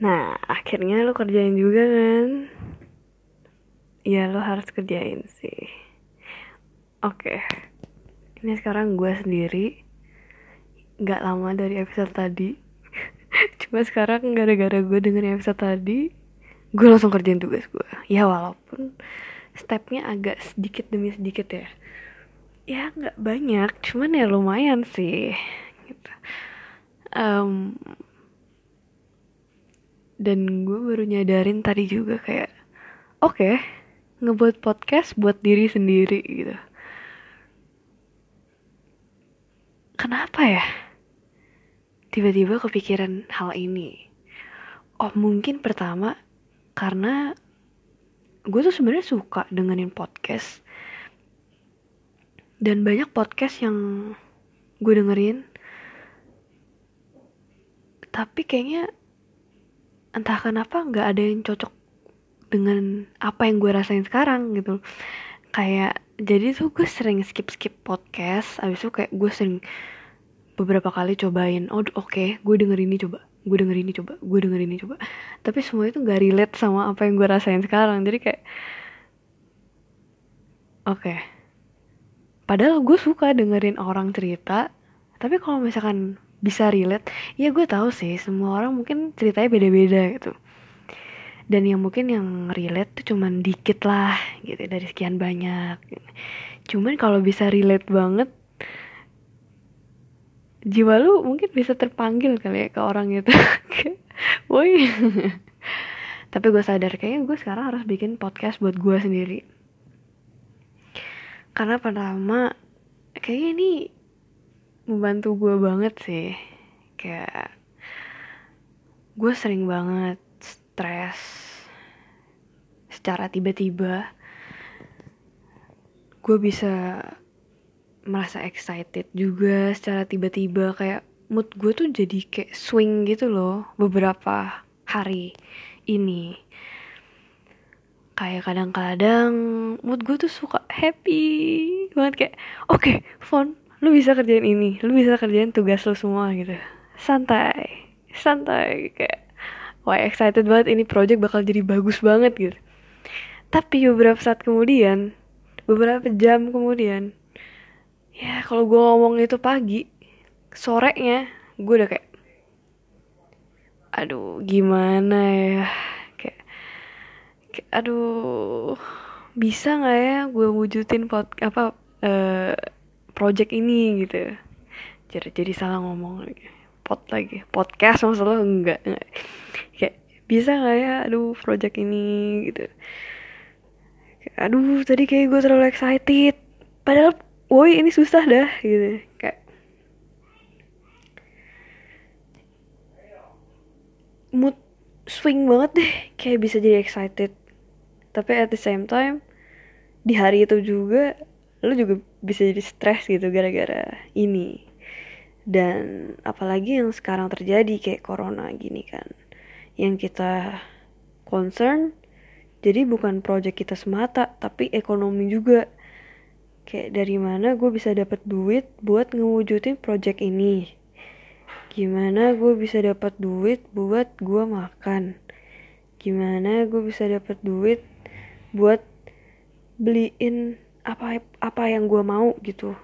Nah, akhirnya lo kerjain juga kan? Ya, lo harus kerjain sih. Oke. Ini sekarang gue sendiri. Gak lama dari episode tadi. Cuma sekarang gara-gara gue dengerin episode tadi, gue langsung kerjain tugas gue. Ya walaupun stepnya agak sedikit demi sedikit ya. Ya nggak banyak, cuman ya lumayan sih. Gitu. Um, dan gue baru nyadarin tadi juga kayak oke okay, ngebuat podcast buat diri sendiri gitu. Kenapa ya? Tiba-tiba kepikiran hal ini. Oh mungkin pertama karena gue tuh sebenarnya suka dengerin podcast. Dan banyak podcast yang gue dengerin. Tapi kayaknya entah kenapa nggak ada yang cocok dengan apa yang gue rasain sekarang gitu kayak jadi tuh gue sering skip skip podcast abis itu kayak gue sering beberapa kali cobain oh oke okay, gue denger ini coba gue denger ini coba gue denger ini coba tapi semua itu nggak relate sama apa yang gue rasain sekarang jadi kayak oke okay. padahal gue suka dengerin orang cerita tapi kalau misalkan bisa relate. Ya gue tahu sih semua orang mungkin ceritanya beda-beda gitu. Dan yang mungkin yang relate tuh cuman dikit lah gitu dari sekian banyak. Cuman kalau bisa relate banget jiwa lu mungkin bisa terpanggil kali ya ke orang itu. Woi. Tapi gue sadar kayaknya gue sekarang harus bikin podcast buat gue sendiri. Karena pertama kayaknya ini membantu gue banget sih. Kayak gue sering banget stres secara tiba-tiba. Gue bisa merasa excited juga secara tiba-tiba. Kayak mood gue tuh jadi kayak swing gitu loh beberapa hari ini. Kayak kadang-kadang mood gue tuh suka happy banget. Kayak oke okay, fun lu bisa kerjain ini lu bisa kerjain tugas lu semua gitu. Santai santai kayak wah excited banget ini project bakal jadi bagus banget gitu. Tapi beberapa saat kemudian beberapa jam kemudian ya kalau gue ngomong itu pagi sorenya gue udah kayak aduh gimana ya? Kayak, kayak aduh bisa nggak ya gue wujudin pot apa uh, project ini gitu. Jadi jadi salah ngomong lagi. Pot lagi. Podcast maksudnya enggak, enggak. Kayak bisa nggak ya? Aduh project ini gitu. Aduh tadi kayak gue terlalu excited. Padahal woi ini susah dah gitu. Kayak mood swing banget deh. Kayak bisa jadi excited. Tapi at the same time di hari itu juga lu juga bisa jadi stres gitu gara-gara ini. Dan apalagi yang sekarang terjadi kayak corona gini kan yang kita concern jadi bukan project kita semata tapi ekonomi juga. Kayak dari mana gue bisa dapat duit buat ngewujudin project ini? Gimana gue bisa dapat duit buat gue makan? Gimana gue bisa dapat duit buat beliin apa apa yang gue mau gitu.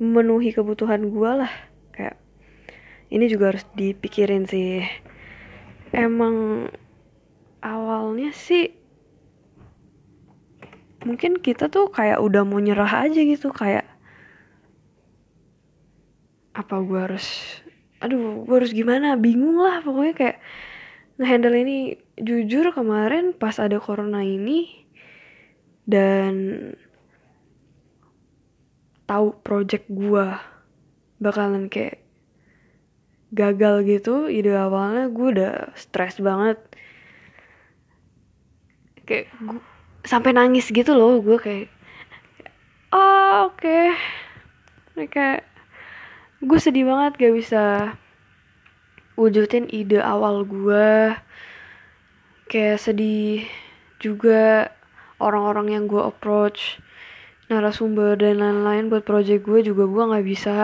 Memenuhi kebutuhan gue lah kayak ini juga harus dipikirin sih. Emang awalnya sih mungkin kita tuh kayak udah mau nyerah aja gitu kayak apa gue harus aduh gue harus gimana? Bingung lah pokoknya kayak ngehandle ini jujur kemarin pas ada corona ini dan tahu project gue bakalan kayak gagal gitu ide awalnya gue udah stres banget. Kayak gue sampai nangis gitu loh gue kayak oh oke. Okay. kayak gue sedih banget gak bisa wujudin ide awal gue kayak sedih juga orang-orang yang gue approach narasumber dan lain-lain buat project gue juga gue nggak bisa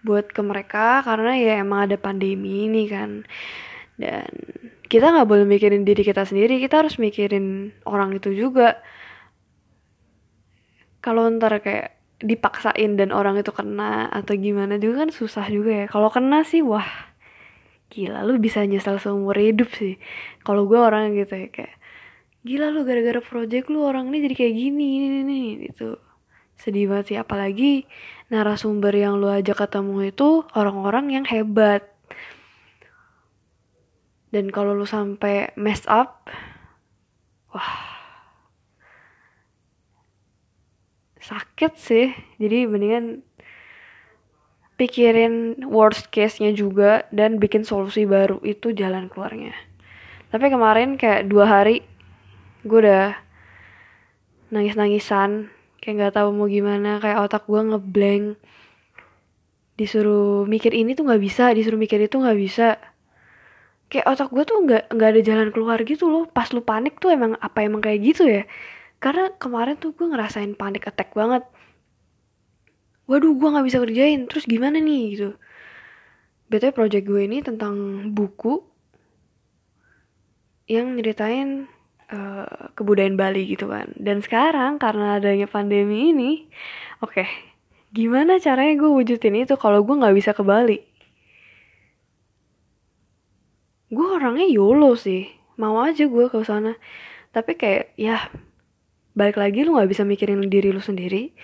buat ke mereka karena ya emang ada pandemi ini kan. Dan kita nggak boleh mikirin diri kita sendiri kita harus mikirin orang itu juga. Kalau ntar kayak dipaksain dan orang itu kena atau gimana juga kan susah juga ya. Kalau kena sih wah gila lu bisa nyesal seumur hidup sih. Kalau gue orang gitu ya kayak gila lu gara-gara project lu orang ini jadi kayak gini ini nih gitu. Sedih banget sih apalagi narasumber yang lu ajak ketemu itu orang-orang yang hebat. Dan kalau lu sampai mess up wah sakit sih. Jadi mendingan pikirin worst case-nya juga dan bikin solusi baru itu jalan keluarnya. Tapi kemarin kayak dua hari gue udah nangis-nangisan kayak nggak tahu mau gimana kayak otak gue ngeblank. Disuruh mikir ini tuh nggak bisa disuruh mikir itu nggak bisa. Kayak otak gue tuh nggak nggak ada jalan keluar gitu loh. Pas lu panik tuh emang apa emang kayak gitu ya? Karena kemarin tuh gue ngerasain panik attack banget. Waduh gue nggak bisa kerjain terus gimana nih gitu. Btw project gue ini tentang buku yang nyeritain uh, kebudayaan Bali gitu kan. Dan sekarang karena adanya pandemi ini oke okay, gimana caranya gue wujudin itu kalau gue nggak bisa ke Bali? Gue orangnya yolo sih. Mau aja gue ke sana. Tapi kayak ya balik lagi lu nggak bisa mikirin diri lu sendiri.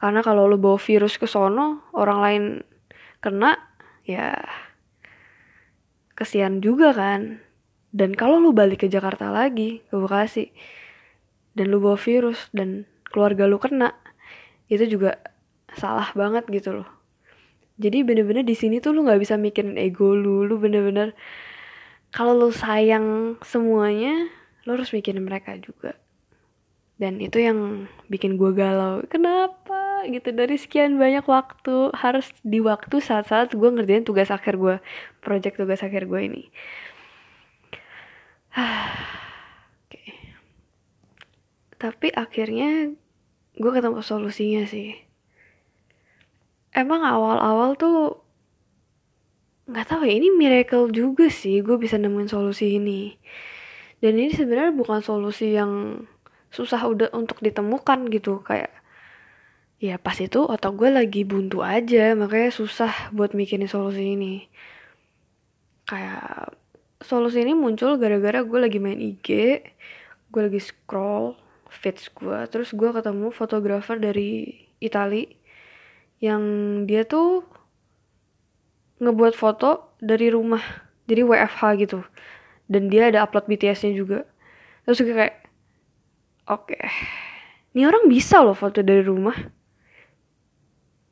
Karena kalau lu bawa virus ke sono orang lain kena ya kesian juga kan dan kalau lu balik ke Jakarta lagi, ke Bekasi, dan lu bawa virus dan keluarga lu kena, itu juga salah banget gitu loh. Jadi bener-bener di sini tuh lu nggak bisa mikirin ego lu, lu bener-bener kalau lu sayang semuanya, lu harus mikirin mereka juga. Dan itu yang bikin gue galau. Kenapa gitu dari sekian banyak waktu harus di waktu saat-saat gue ngerjain tugas akhir gue, project tugas akhir gue ini. Oke. Tapi akhirnya gue ketemu solusinya sih. Emang awal-awal tuh nggak tahu ya ini miracle juga sih gue bisa nemuin solusi ini. Dan ini sebenarnya bukan solusi yang susah udah untuk ditemukan gitu kayak ya pas itu otak gue lagi buntu aja makanya susah buat mikirin solusi ini kayak solusi ini muncul gara-gara gue lagi main IG gue lagi scroll feeds gue terus gue ketemu fotografer dari Itali yang dia tuh ngebuat foto dari rumah jadi WFH gitu. Dan dia ada upload BTS-nya juga. Terus gue kayak oke okay. ini orang bisa loh foto dari rumah.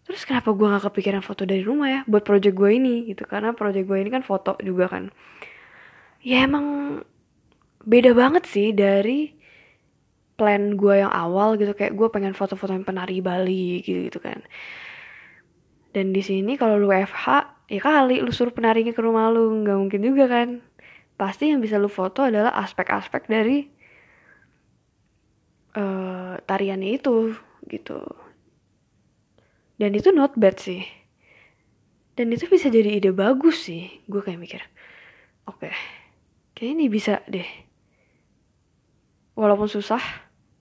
Terus kenapa gue gak kepikiran foto dari rumah ya buat project gue ini gitu karena project gue ini kan foto juga kan ya emang beda banget sih dari plan gue yang awal gitu. Kayak gue pengen foto-foto yang penari Bali gitu gitu kan. Dan di sini kalau lu FH ya kali lu suruh penarinya ke rumah lu. Nggak mungkin juga kan. Pasti yang bisa lu foto adalah aspek-aspek dari uh, tariannya itu gitu. Dan itu not bad sih. Dan itu bisa jadi ide bagus sih. Gue kayak mikir oke. okay Kayaknya ini bisa deh. Walaupun susah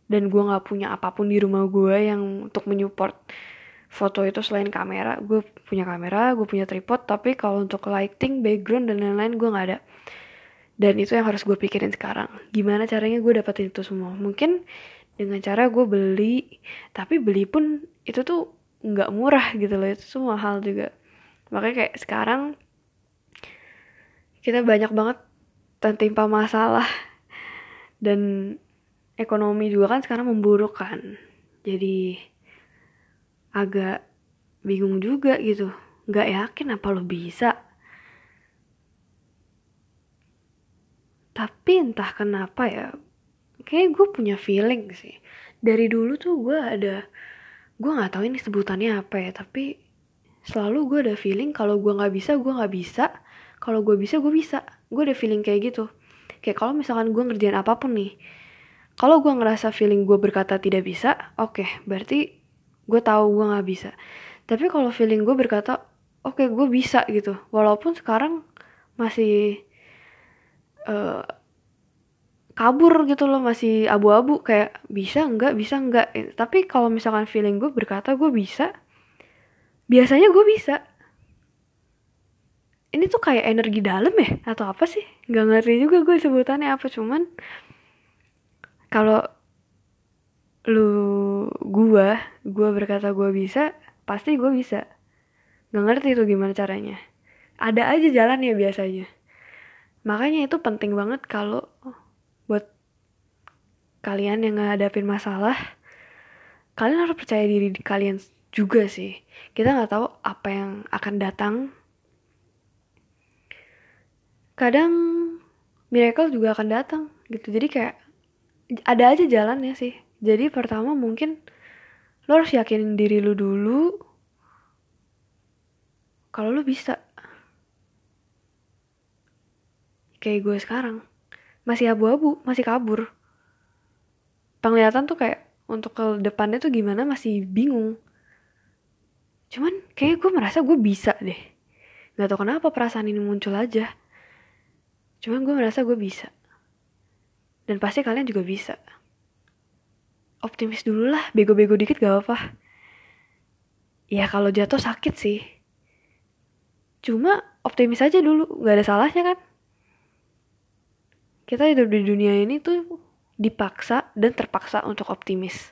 dan gue gak punya apa pun di rumah gue yang untuk menyupport foto itu selain kamera. Gue punya kamera, gue punya tripod, tapi kalau untuk lighting, background dan lain-lain gue gak ada. Dan itu yang harus gue pikirin sekarang. Gimana caranya gue dapetin itu semua? Mungkin dengan cara gue beli, tapi beli pun itu tuh nggak murah gitu loh. Itu semua hal juga. Makanya kayak sekarang kita banyak banget tertimpa masalah. Dan ekonomi juga kan sekarang memburuk kan. Jadi agak bingung juga gitu. Nggak yakin apa lo bisa. Tapi entah kenapa ya kayak gue punya feeling sih. Dari dulu tuh gue ada gue nggak tahu ini sebutannya apa ya tapi selalu gue ada feeling kalau gue nggak bisa gue nggak bisa. Kalau gue bisa gue bisa gue ada feeling kayak gitu. Kayak kalau misalkan gue ngerjain apa pun nih kalau gue ngerasa feeling gue berkata tidak bisa oke okay, berarti gue tahu gue nggak bisa. Tapi kalau feeling gue berkata oke okay, gue bisa gitu. Walaupun sekarang masih uh, kabur gitu loh masih abu-abu kayak bisa enggak bisa enggak tapi kalau misalkan feeling gue berkata gue bisa biasanya gue bisa ini tuh kayak energi dalam ya? Atau apa sih? Nggak ngerti juga gue sebutannya apa cuman kalau lu gue gue berkata gue bisa pasti gue bisa. Nggak ngerti tuh gimana caranya. Ada aja jalan ya biasanya. Makanya itu penting banget kalau buat kalian yang ngadapin masalah kalian harus percaya diri di kalian juga sih. Kita nggak tahu apa yang akan datang kadang miracle juga akan datang gitu jadi kayak ada aja jalannya sih jadi pertama mungkin lo harus yakin diri lu dulu kalau lo bisa kayak gue sekarang masih abu-abu, masih kabur. Penglihatan tuh kayak untuk ke depannya tuh gimana masih bingung. Cuman kayak gue merasa gue bisa deh. Gak tau kenapa perasaan ini muncul aja. Cuman gue merasa gue bisa. Dan pasti kalian juga bisa. Optimis dulu lah, bego-bego dikit gak apa-apa. Ya kalau jatuh sakit sih. Cuma optimis aja dulu, gak ada salahnya kan kita hidup di dunia ini tuh dipaksa dan terpaksa untuk optimis.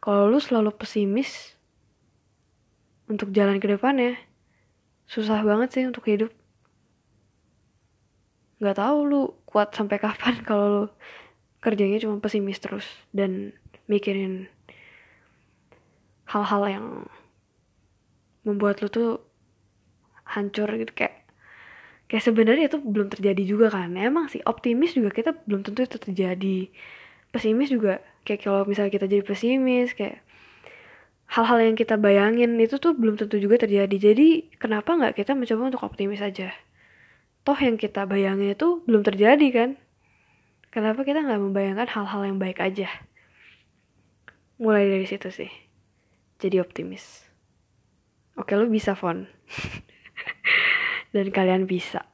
Kalau lu selalu pesimis untuk jalan ke depannya, susah banget sih untuk hidup. Gak tau lu kuat sampai kapan kalau lu kerjanya cuma pesimis terus dan mikirin hal-hal yang membuat lu tuh hancur gitu. Kayak kayak sebenarnya itu belum terjadi juga kan. Emang sih optimis juga kita belum tentu itu terjadi. Pesimis juga kayak kalau misalnya kita jadi pesimis kayak hal-hal yang kita bayangin itu tuh belum tentu juga terjadi. Jadi kenapa nggak kita mencoba untuk optimis aja toh yang kita bayangin itu belum terjadi kan? Kenapa kita nggak membayangkan hal-hal yang baik aja? Mulai dari situ sih. Jadi optimis. Oke lu bisa fon. Dan kalian bisa